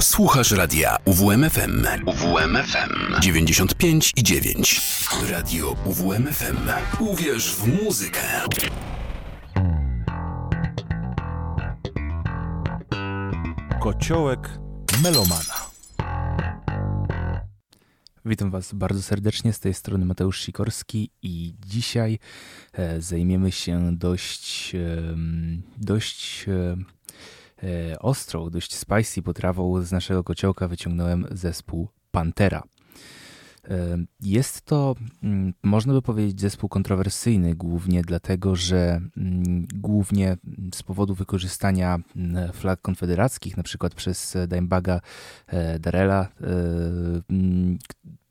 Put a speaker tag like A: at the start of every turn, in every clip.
A: Słuchasz radia UWMFM. UWMFM 95 i 9. Radio UWMFM. Uwierz w muzykę.
B: Kociołek Melomana.
C: Witam Was bardzo serdecznie, z tej strony Mateusz Sikorski i dzisiaj e, zajmiemy się dość, dość ostrą, dość spicy potrawą z naszego kociołka wyciągnąłem zespół Pantera. E, Jest to, mm, można by powiedzieć, zespół kontrowersyjny, głównie dlatego, że mm, głównie z powodu wykorzystania mm, flag konfederackich, na przykład przez Dimebaga e, Darela, e,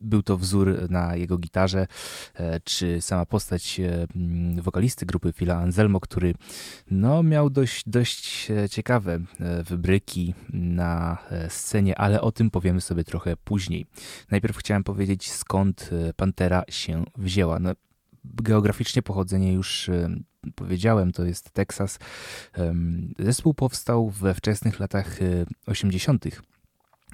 C: był to wzór na jego gitarze, e, czy sama postać e, mm, wokalisty grupy Phila Anselmo, który no, miał dość, dość e, ciekawe wybryki na scenie, ale o tym powiemy sobie trochę później. Najpierw chciałem powiedzieć, skąd Pantera się wzięła. No, geograficznie pochodzenie już powiedziałem, to jest Teksas. Zespół powstał we wczesnych latach e, 80.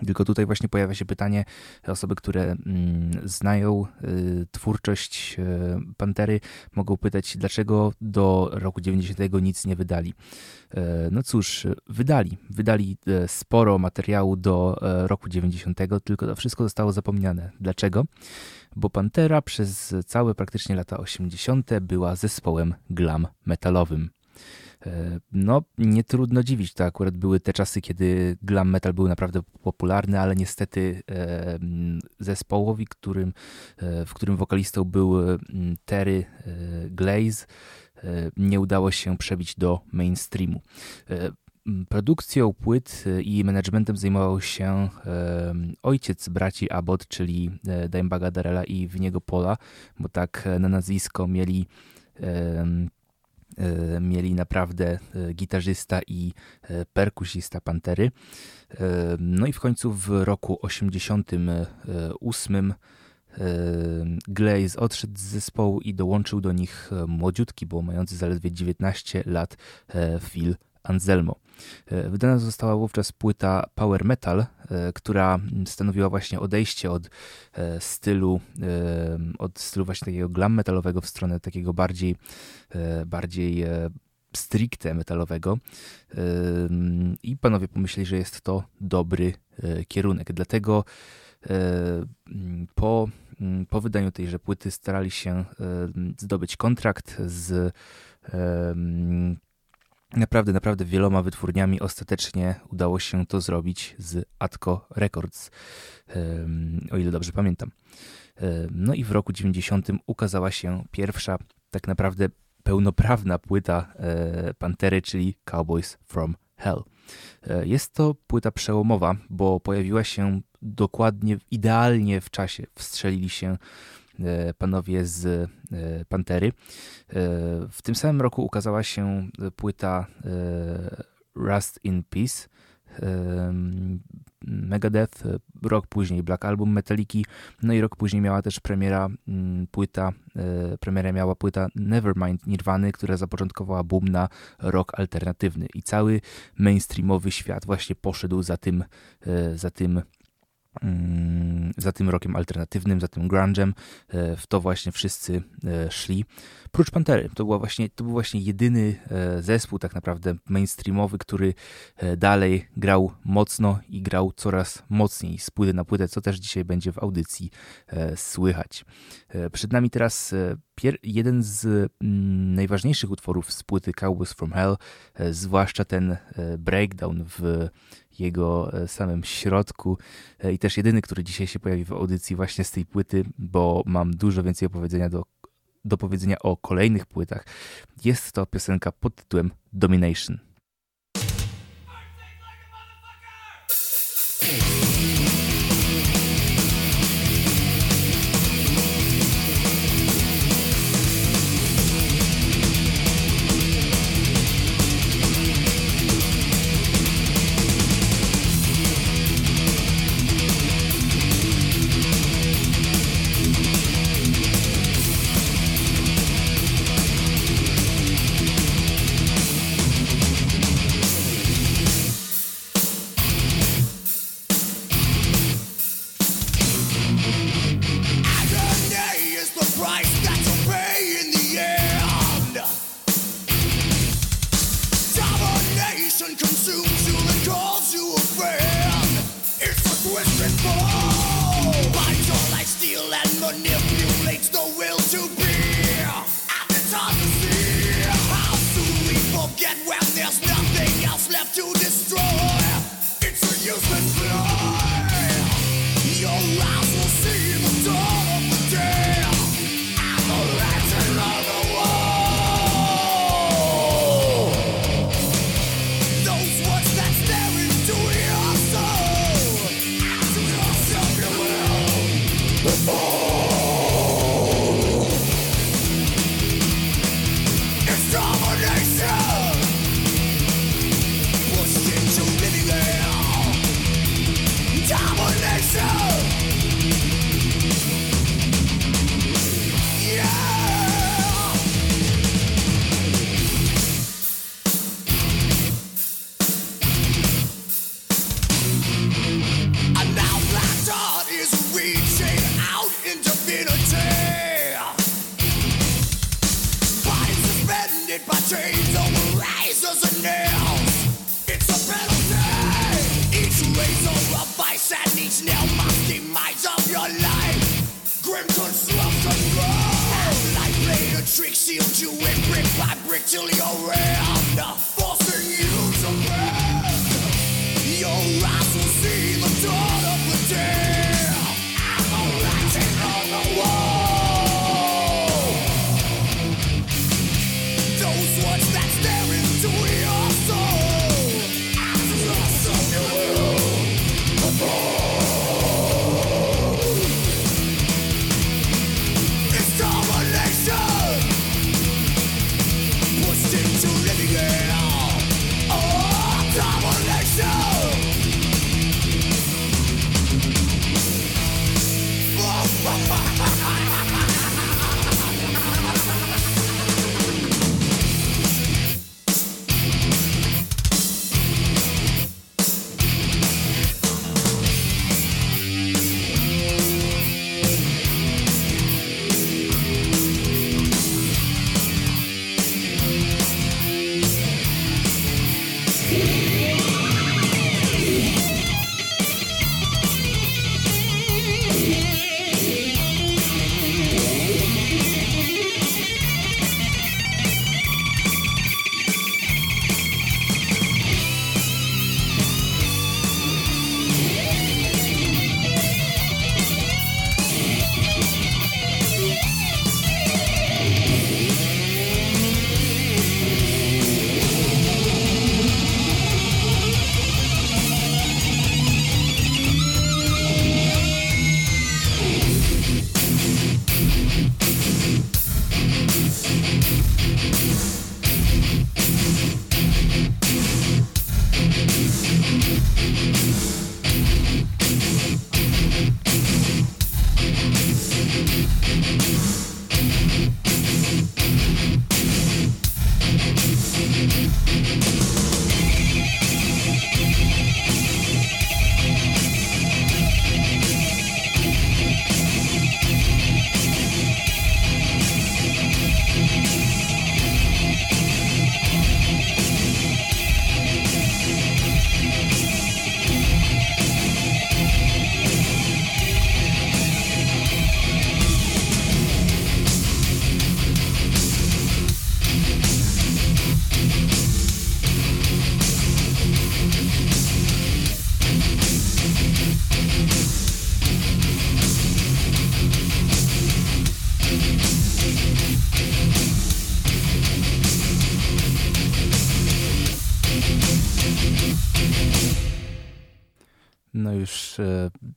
C: Tylko tutaj właśnie pojawia się pytanie, osoby, które mm, znają y, twórczość y, Pantery, mogą pytać, dlaczego do roku 90 nic nie wydali. E, No cóż, wydali. Wydali e, sporo materiału do e, roku 90, tylko to wszystko zostało zapomniane. Dlaczego? Bo Pantera przez całe praktycznie lata 80. była zespołem glam metalowym. E, No, nie trudno dziwić, to akurat były te czasy, kiedy glam metal był naprawdę popularny, ale niestety e, zespołowi, którym, e, w którym wokalistą był Terry Glaze, nie udało się przebić do mainstreamu. Produkcją płyt i managementem zajmował się ojciec braci Abbott, czyli Dimebaga Darrella i Winiego Pola, bo tak na nazwisko mieli mieli naprawdę e, gitarzysta i e, perkusista Pantery. E, No i w końcu w roku 88 e, Glaze odszedł z zespołu i dołączył do nich e, młodziutki, bo mający zaledwie 19 lat e, Phil Anselmo. E, Wydana została wówczas płyta Power Metal, e, która stanowiła właśnie odejście od e, stylu, od stylu właśnie takiego glam metalowego w stronę takiego bardziej, bardziej stricte metalowego. I panowie pomyśleli, że jest to dobry kierunek. Dlatego po, po wydaniu tejże płyty starali się zdobyć kontrakt z naprawdę, naprawdę wieloma wytwórniami. Ostatecznie udało się to zrobić z Atco Records, o ile dobrze pamiętam. No i w roku 90 ukazała się pierwsza, tak naprawdę pełnoprawna płyta e, Pantery, czyli Cowboys from Hell. E, Jest to płyta przełomowa, bo pojawiła się dokładnie, idealnie w czasie. Wstrzelili się panowie z e, Pantery. E, W tym samym roku ukazała się płyta e, Rust in Peace. Megadeth, e, rok później Black Album Metaliki, no i rok później miała też premiera mm, płyta, e, premierę miała płyta Nevermind Nirwany, która zapoczątkowała boom na rock alternatywny i cały mainstreamowy świat właśnie poszedł za tym, e, za tym za tym rokiem alternatywnym, za tym grunge'em, e, w to właśnie wszyscy e, szli. Prócz Pantery, to, była właśnie, to był właśnie jedyny e, zespół tak naprawdę mainstreamowy, który dalej grał mocno i grał coraz mocniej z płyty na płytę, co też dzisiaj będzie w audycji słychać. Przed nami teraz jeden z mm, najważniejszych utworów z płyty Cowboys from Hell, zwłaszcza ten breakdown w jego e, samym środku e, i też jedyny, który dzisiaj się pojawi w audycji właśnie z tej płyty, bo mam dużo więcej opowiedzenia do, do powiedzenia o kolejnych płytach. Jest to piosenka pod tytułem Domination.
D: Domination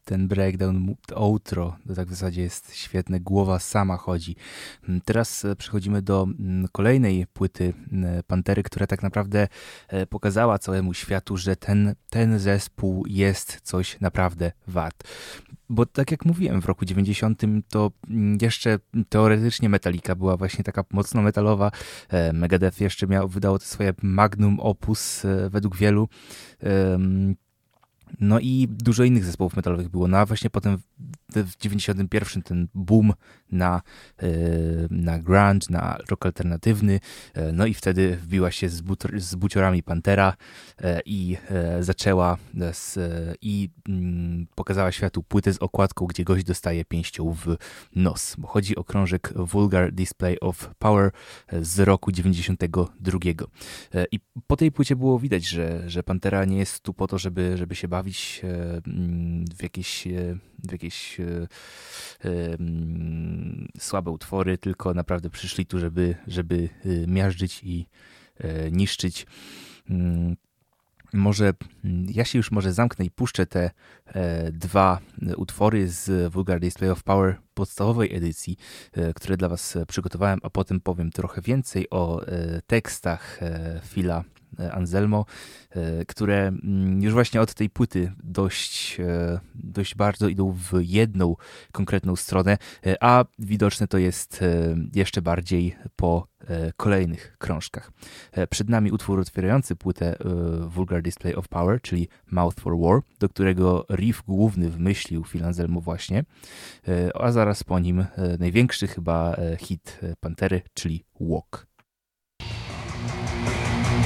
C: ten breakdown, outro, to tak w zasadzie jest świetne, głowa sama chodzi. Mm, teraz e, przechodzimy do mm, kolejnej płyty mm, Pantery, która tak naprawdę e, pokazała całemu światu, że ten, ten zespół jest coś naprawdę wart. Bo tak jak mówiłem, w roku 90 to jeszcze teoretycznie Metallica była właśnie taka mocno metalowa. E, Megadeth jeszcze miał, wydało swoje magnum opus według wielu. No i dużo innych zespołów metalowych było. No a właśnie potem
A: w 91 ten boom na, na grunge, na rock alternatywny, no i wtedy wbiła się z, but, z buciorami Pantera i zaczęła z, i mm, pokazała światu płytę z okładką, gdzie gość dostaje pięścią w nos, bo chodzi o krążek Vulgar Display of Power z roku 92. I po tej płycie było widać, że, że Pantera nie jest tu po to, żeby, żeby się bawić mm, w jakieś, w jakieś mm, słabe utwory, tylko naprawdę przyszli tu, żeby, żeby y, miażdżyć i e, niszczyć. Mm, może ja się już może zamknę i puszczę te e, dwa utwory z Vulgar Display of Power podstawowej edycji, e, które dla Was przygotowałem, a potem powiem trochę więcej o e, tekstach e, Phila Anselmo, e, które mm, już właśnie od tej płyty dość, e, dość bardzo idą w jedną konkretną stronę, e, a widoczne to jest jeszcze bardziej po kolejnych krążkach. Przed nami utwór otwierający płytę Vulgar Display of Power, czyli Mouth for War, do którego riff główny wymyślił Phil Anselmo właśnie, a zaraz po nim największy chyba hit Pantery, czyli Walk.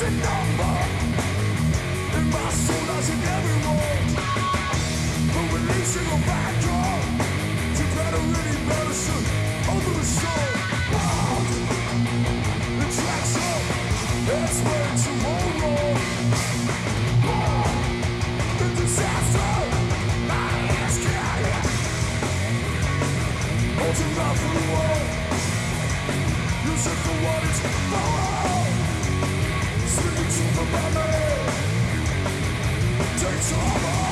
A: But we're losing our back, To It's over.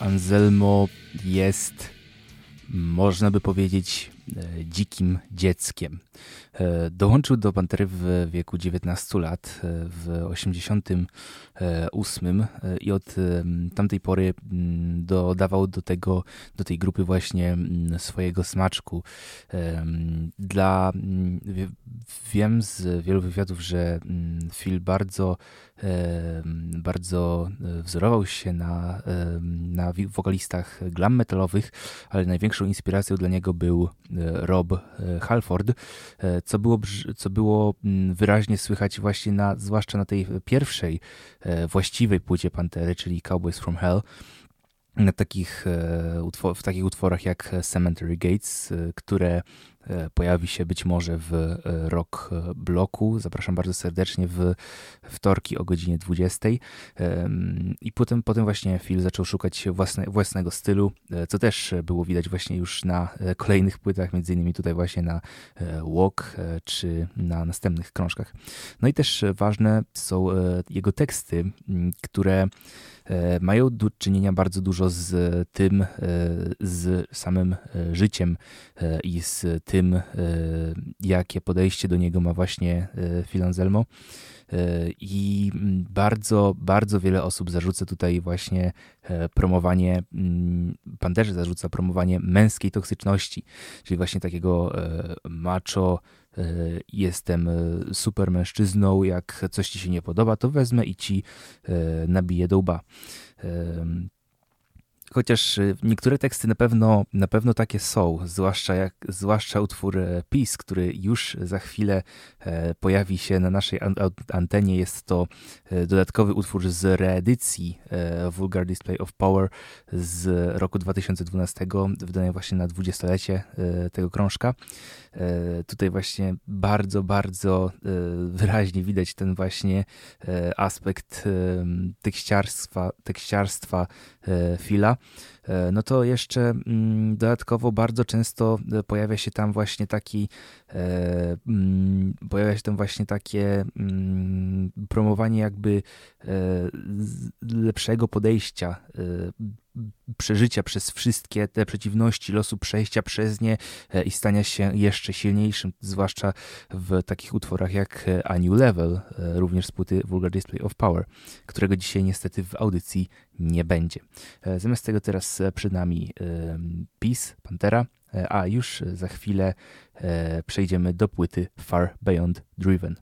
A: Anselmo jest, można by powiedzieć, e, dzikim dzieckiem. E, dołączył do Pantery w wieku 19 lat, e, w 88 i od tamtej pory dodawał do tego, do tej grupy właśnie swojego smaczku. Dla, wiem z wielu wywiadów, że Phil bardzo bardzo e, wzorował się na, na wokalistach glam metalowych, ale największą inspiracją dla niego był e, Rob e, Halford, co było, co było wyraźnie słychać właśnie na, zwłaszcza na tej pierwszej właściwej płycie Pantery, czyli Cowboys from Hell, na takich, w takich utworach jak Cemetery Gates, które E, pojawi się być może w e, Rock Bloku. Zapraszam bardzo serdecznie w wtorki o godzinie 20. I potem, potem właśnie Phil zaczął szukać własne, własnego stylu, e, co też było widać właśnie już na kolejnych płytach, między innymi tutaj właśnie na Walk czy na następnych krążkach. No i też ważne są jego teksty, które
C: mają do czynienia bardzo dużo z tym, z samym życiem i z tym, jakie podejście do niego ma właśnie Phil Anselmo. I bardzo, bardzo wiele osób zarzuca tutaj właśnie promowanie, Panderze zarzuca promowanie męskiej toksyczności, czyli właśnie takiego macho, jestem super mężczyzną, jak coś ci się nie podoba, to wezmę i ci nabiję do łba. Chociaż niektóre teksty na pewno, na pewno takie są, zwłaszcza, jak, zwłaszcza utwór e, PiS, który już za chwilę e, pojawi się na naszej antenie. Jest to e, dodatkowy utwór z reedycji Vulgar Display of Power z roku 2012, wydany właśnie na dwudziestolecie tego krążka. Tutaj właśnie bardzo, bardzo wyraźnie widać ten właśnie aspekt tekściarstwa, tekściarstwa Fila. E, no to jeszcze mm, dodatkowo bardzo często e, pojawia się tam właśnie taki e, mm, pojawia się tam właśnie takie mm, promowanie jakby lepszego podejścia przeżycia przez wszystkie te przeciwności losu, przejścia przez nie i stania się jeszcze silniejszym, zwłaszcza w takich utworach jak A New Level, również z płyty Vulgar Display of Power, którego dzisiaj niestety w audycji nie będzie. Zamiast tego teraz przed nami Peace, Pantera, e, a już za chwilę e, przejdziemy do płyty Far Beyond Driven.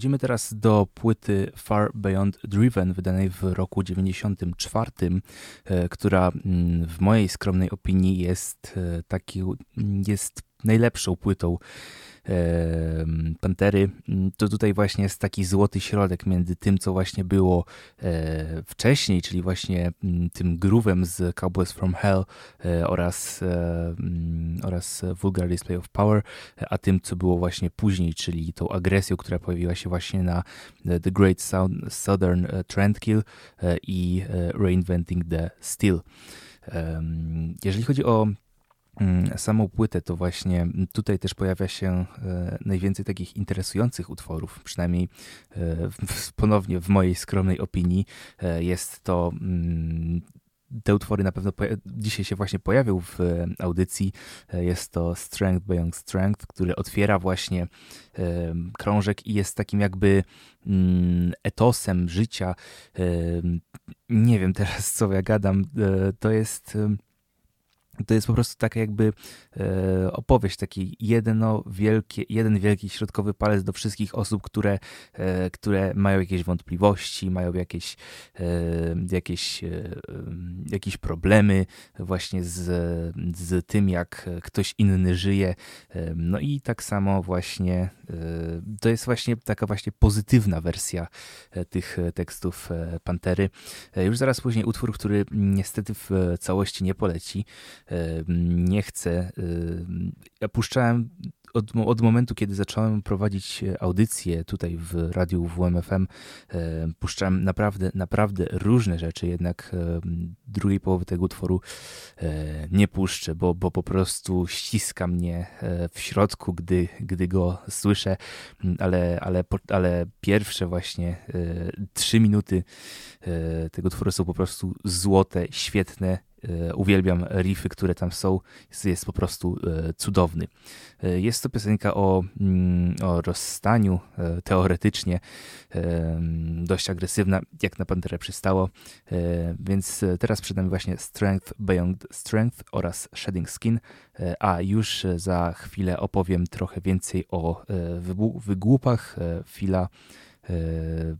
C: Przechodzimy teraz do płyty Far Beyond Driven, wydanej w roku 94, e, która mm, w mojej skromnej opinii jest e, taki, jest najlepszą płytą Pantery, mm, to tutaj właśnie jest taki złoty środek między tym, co właśnie było e, wcześniej, czyli właśnie mm, tym groovem z Cowboys from Hell e, oraz, e, mm, oraz Vulgar Display of Power, a tym, co było właśnie później, czyli tą agresją, która pojawiła się właśnie na The Great Southern Trendkill i Reinventing the Steel. Jeżeli chodzi o samą płytę, to właśnie tutaj też pojawia się e, najwięcej takich interesujących utworów, przynajmniej e, ponownie w mojej skromnej opinii e, jest to mm, te utwory na pewno dzisiaj się właśnie pojawił w audycji. Jest to Strength Beyond Strength, który otwiera właśnie krążek i jest takim jakby mm, etosem życia. Nie wiem teraz, co ja gadam. To jest to jest po prostu taka jakby e, opowieść, taki jedno wielkie, jeden wielki środkowy palec do wszystkich osób, które, e, które mają jakieś wątpliwości, mają jakieś, e, jakieś, e, jakieś problemy właśnie z, z tym, jak ktoś inny żyje. E, no i tak samo właśnie e, to jest właśnie taka właśnie pozytywna wersja tych tekstów Pantery. Już zaraz później utwór, który niestety w całości nie poleci, nie chcę. Ja puszczałem od, od, momentu, kiedy zacząłem prowadzić audycje tutaj w radiu WMFM, puszczałem naprawdę, naprawdę różne rzeczy, jednak drugiej połowy tego utworu e, nie puszczę, bo, bo po prostu ściska mnie e, w środku, gdy, gdy go słyszę, ale, ale, ale pierwsze właśnie e, trzy minuty tego utworu są po prostu złote, świetne, E, uwielbiam riffy, które tam są. Jest, jest po prostu e, cudowny. E, jest to piosenka o, mm, o rozstaniu, teoretycznie dość agresywna, jak na Panterę przystało. Więc teraz przed nami właśnie Strength Beyond Strength oraz Shedding Skin, a już za chwilę opowiem trochę więcej o wygłupach Fila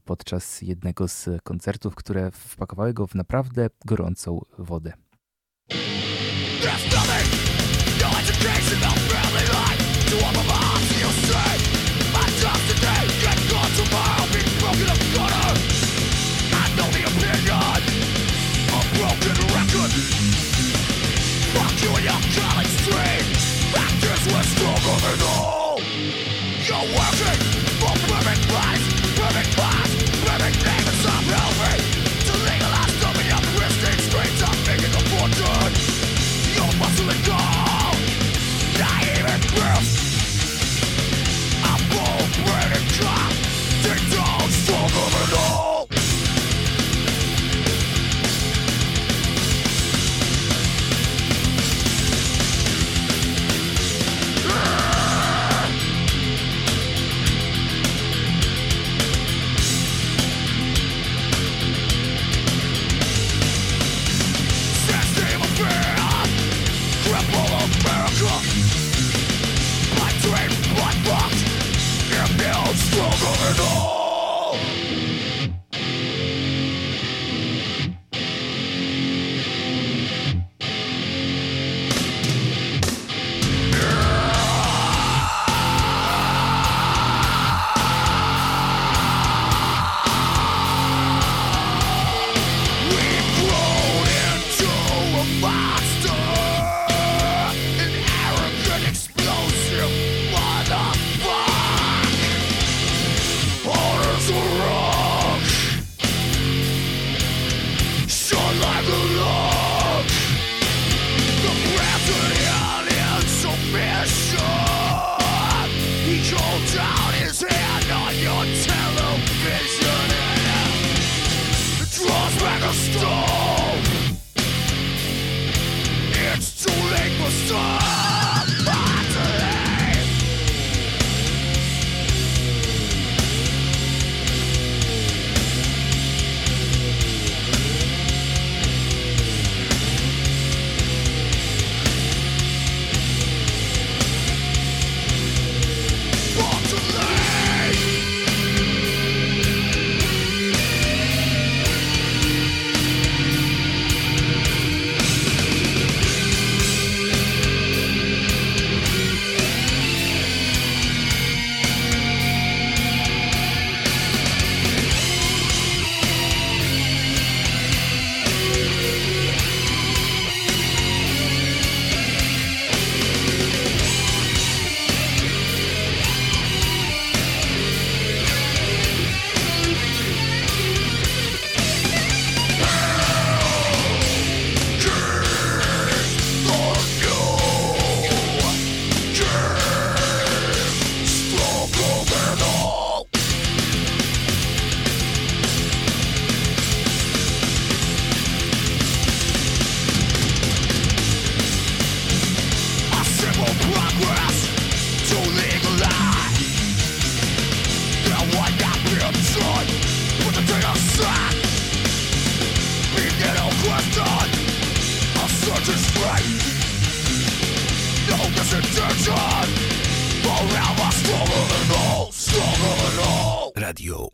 C: podczas jednego z koncertów, które wpakowały go w naprawdę gorącą wodę. There's nothing, no education, no family life To all of us,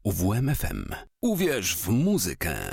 A: UWMFM. Uwierz w muzykę.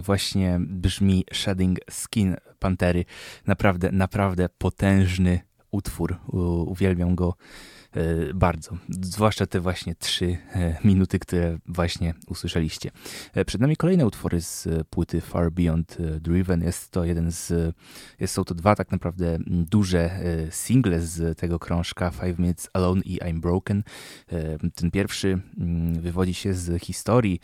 C: właśnie brzmi Shedding Skin Pantery. Naprawdę, naprawdę potężny utwór. Uwielbiam go E, bardzo. Zwłaszcza te właśnie trzy e, minuty, które właśnie usłyszeliście. E, przed nami kolejne utwory z płyty Far Beyond Driven. Jest to jeden z, jest, są to dwa tak naprawdę duże single z tego krążka Five Minutes Alone i I'm Broken. Ten pierwszy wywodzi się z historii,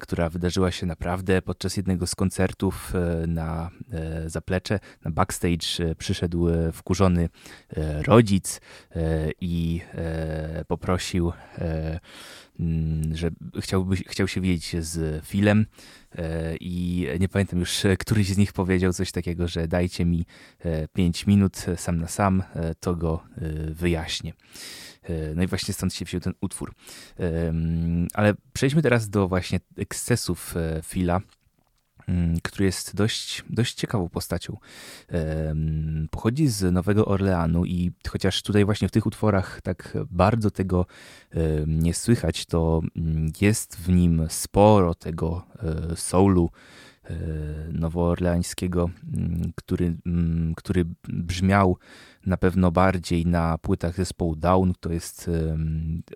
C: która wydarzyła się naprawdę podczas jednego z koncertów na zaplecze, na backstage przyszedł wkurzony rodzic i E, poprosił, e, mm, że chciałby, chciał się widzieć z Filem e, i nie pamiętam już, któryś z nich powiedział coś takiego, że dajcie mi 5 minut sam na sam, to go wyjaśnię. No i właśnie stąd się wziął ten utwór. Ale przejdźmy teraz do właśnie ekscesów Fila Mm, który jest dość, dość ciekawą postacią. Pochodzi z Nowego Orleanu i chociaż tutaj właśnie w tych utworach tak bardzo tego nie słychać, to mm, jest w nim sporo tego e, soulu nowoorleańskiego, mm, który, który brzmiał na pewno bardziej na płytach zespołu Down. To jest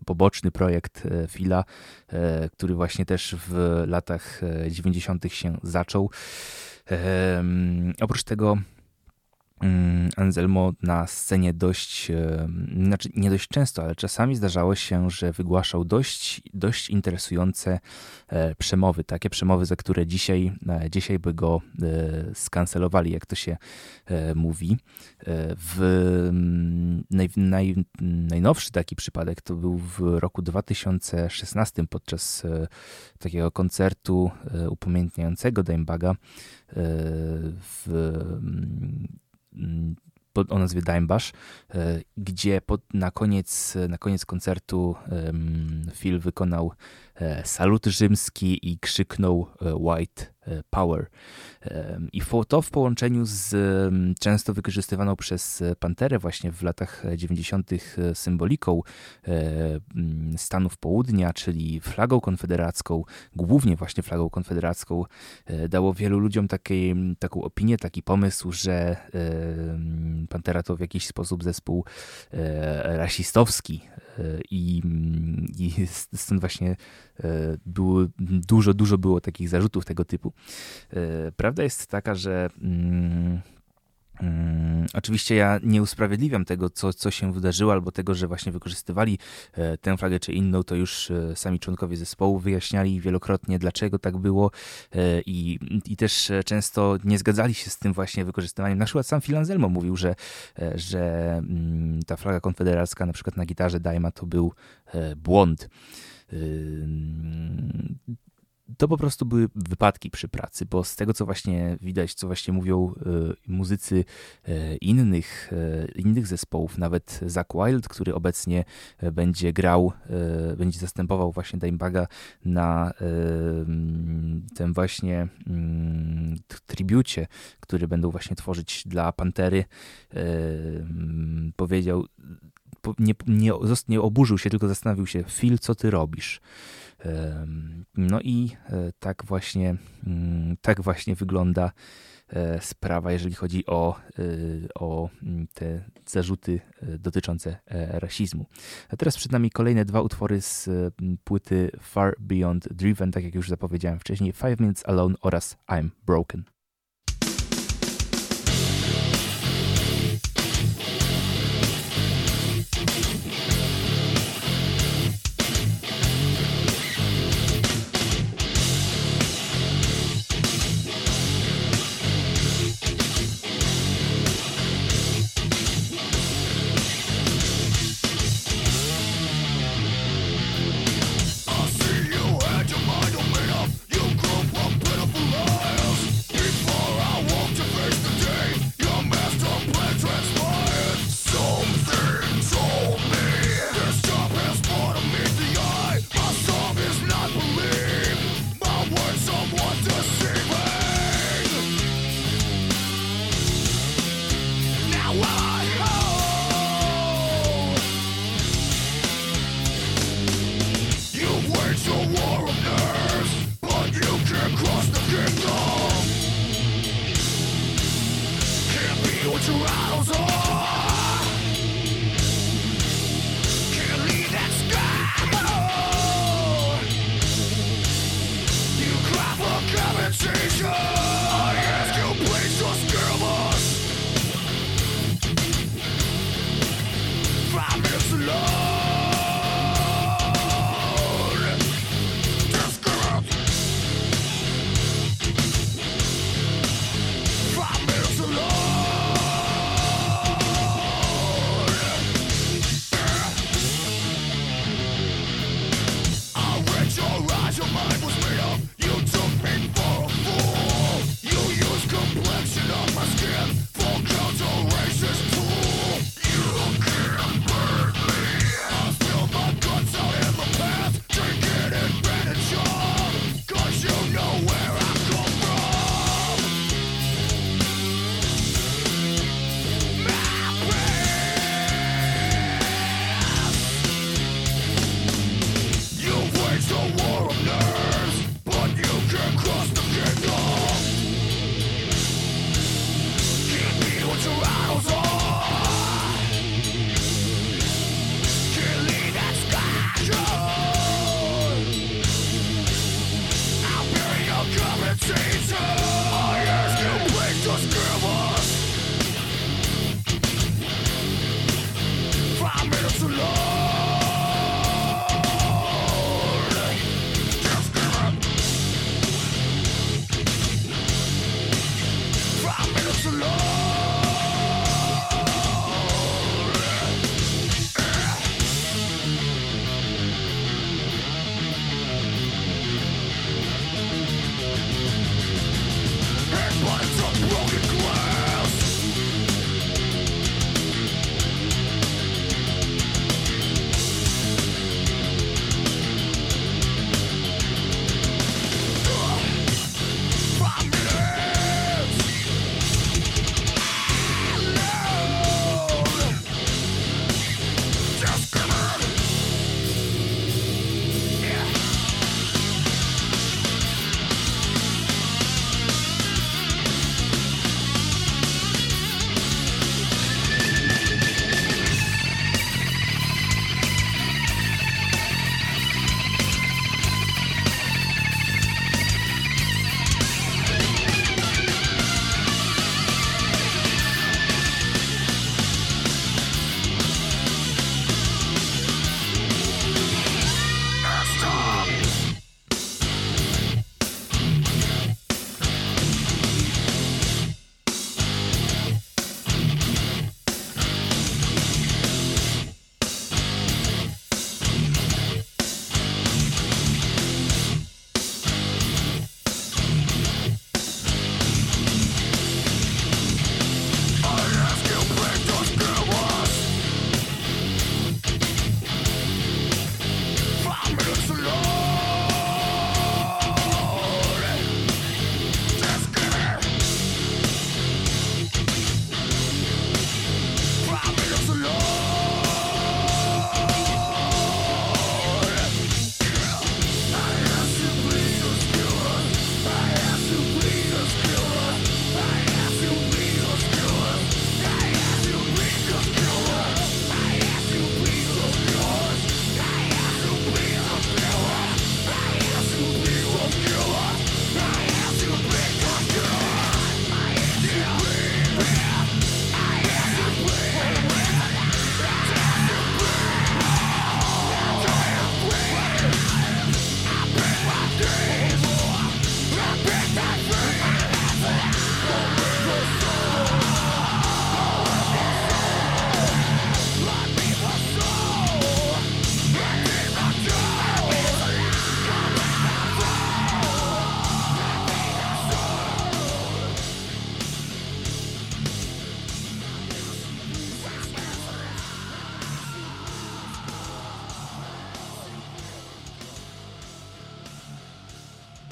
C: poboczny projekt e, Fila, e, który właśnie też w latach 90. E, się zaczął. Oprócz tego Mm, Anselmo na scenie dość, znaczy nie dość często, ale czasami zdarzało się, że wygłaszał dość, dość interesujące e, przemowy, takie przemowy, za które dzisiaj, e, dzisiaj by go e, skancelowali, jak to się mówi. W mm, naj, naj, najnowszy taki przypadek to był w roku 2016 podczas takiego koncertu upamiętniającego Dimebaga w mm, o nazwie Dimebash, e, gdzie pod, na, koniec, na koniec koncertu Phil wykonał salut rzymski i krzyknął e, White Power. I to w połączeniu z często wykorzystywaną przez Panterę właśnie w latach 90. symboliką Stanów Południa, czyli flagą konfederacką, głównie właśnie flagą konfederacką, dało wielu ludziom takiej, taką opinię, taki pomysł, że Pantera to w jakiś sposób zespół rasistowski i, i stąd właśnie było, dużo, dużo było takich zarzutów tego typu. Prawda jest taka, że mm, oczywiście ja nie usprawiedliwiam tego, co, co się wydarzyło, albo tego, że właśnie wykorzystywali e, tę flagę czy inną, to już e, sami członkowie zespołu wyjaśniali wielokrotnie, dlaczego tak było e, i, i też często nie zgadzali się z tym właśnie wykorzystywaniem. Na przykład sam Phil Anselmo mówił, że, że mm, ta flaga konfederacka na przykład na gitarze Daima to był błąd to po prostu były wypadki przy pracy, bo z tego, co właśnie widać, co właśnie mówią y, muzycy y, innych, y, innych zespołów, nawet Zack Wild, który obecnie będzie grał, będzie zastępował właśnie Dimebaga na tym właśnie mm, tribucie, który będą właśnie tworzyć dla Pantery, powiedział, nie, nie, nie oburzył się, tylko zastanowił się, Phil, co ty robisz? No i e, tak właśnie, mm, tak właśnie wygląda e, sprawa, jeżeli chodzi o, e, o mm, te zarzuty dotyczące rasizmu. A teraz przed nami kolejne dwa utwory z płyty Far Beyond Driven, tak jak już zapowiedziałem wcześniej, Five Minutes Alone oraz I'm Broken.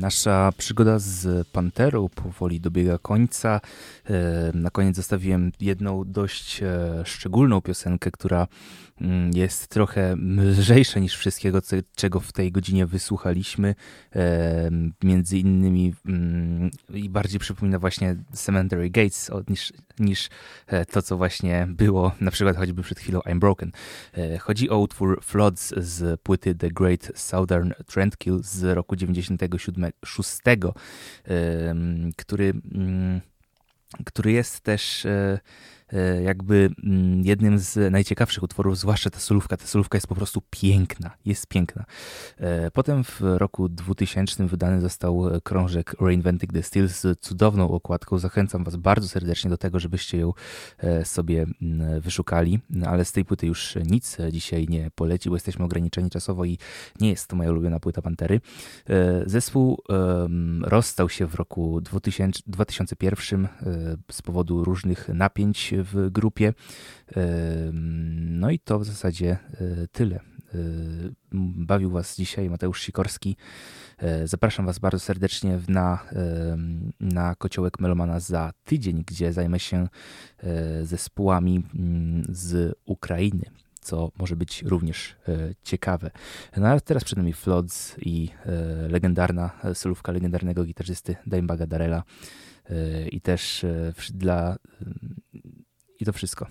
C: Nasza przygoda z Panterą powoli dobiega końca. E, na koniec zostawiłem jedną dość e, szczególną piosenkę, która mm, jest trochę lżejsza niż wszystkiego, czego w tej godzinie wysłuchaliśmy. E, między innymi mm, i bardziej przypomina właśnie Cemetery Gates niż, niż to, co właśnie było, na przykład choćby przed chwilą I'm Broken. Chodzi o utwór Floods z płyty The Great Southern Trendkill z roku 96, który mm, który jest też e,
A: jakby mm, jednym z najciekawszych utworów, zwłaszcza ta solówka. Ta solówka jest po prostu piękna, jest piękna. E, potem w roku 2000 wydany został krążek Reinventing the Steel z cudowną okładką. Zachęcam Was bardzo serdecznie do tego, żebyście ją sobie mm, wyszukali, no, ale z tej płyty już nic dzisiaj nie poleci, bo jesteśmy ograniczeni czasowo i nie jest to moja ulubiona płyta Pantery. Zespół rozstał się w roku 2000, 2001 z powodu różnych napięć w grupie. No i to w zasadzie e, tyle. E, bawił Was dzisiaj Mateusz Sikorski. E, zapraszam Was bardzo serdecznie na, na Kociołek Melomana za tydzień, gdzie zajmę się zespołami mm, z Ukrainy co może być również ciekawe. No ale teraz przed nami Floods i legendarna solówka legendarnego gitarzysty Daimbaga Darela. I też dla i to wszystko.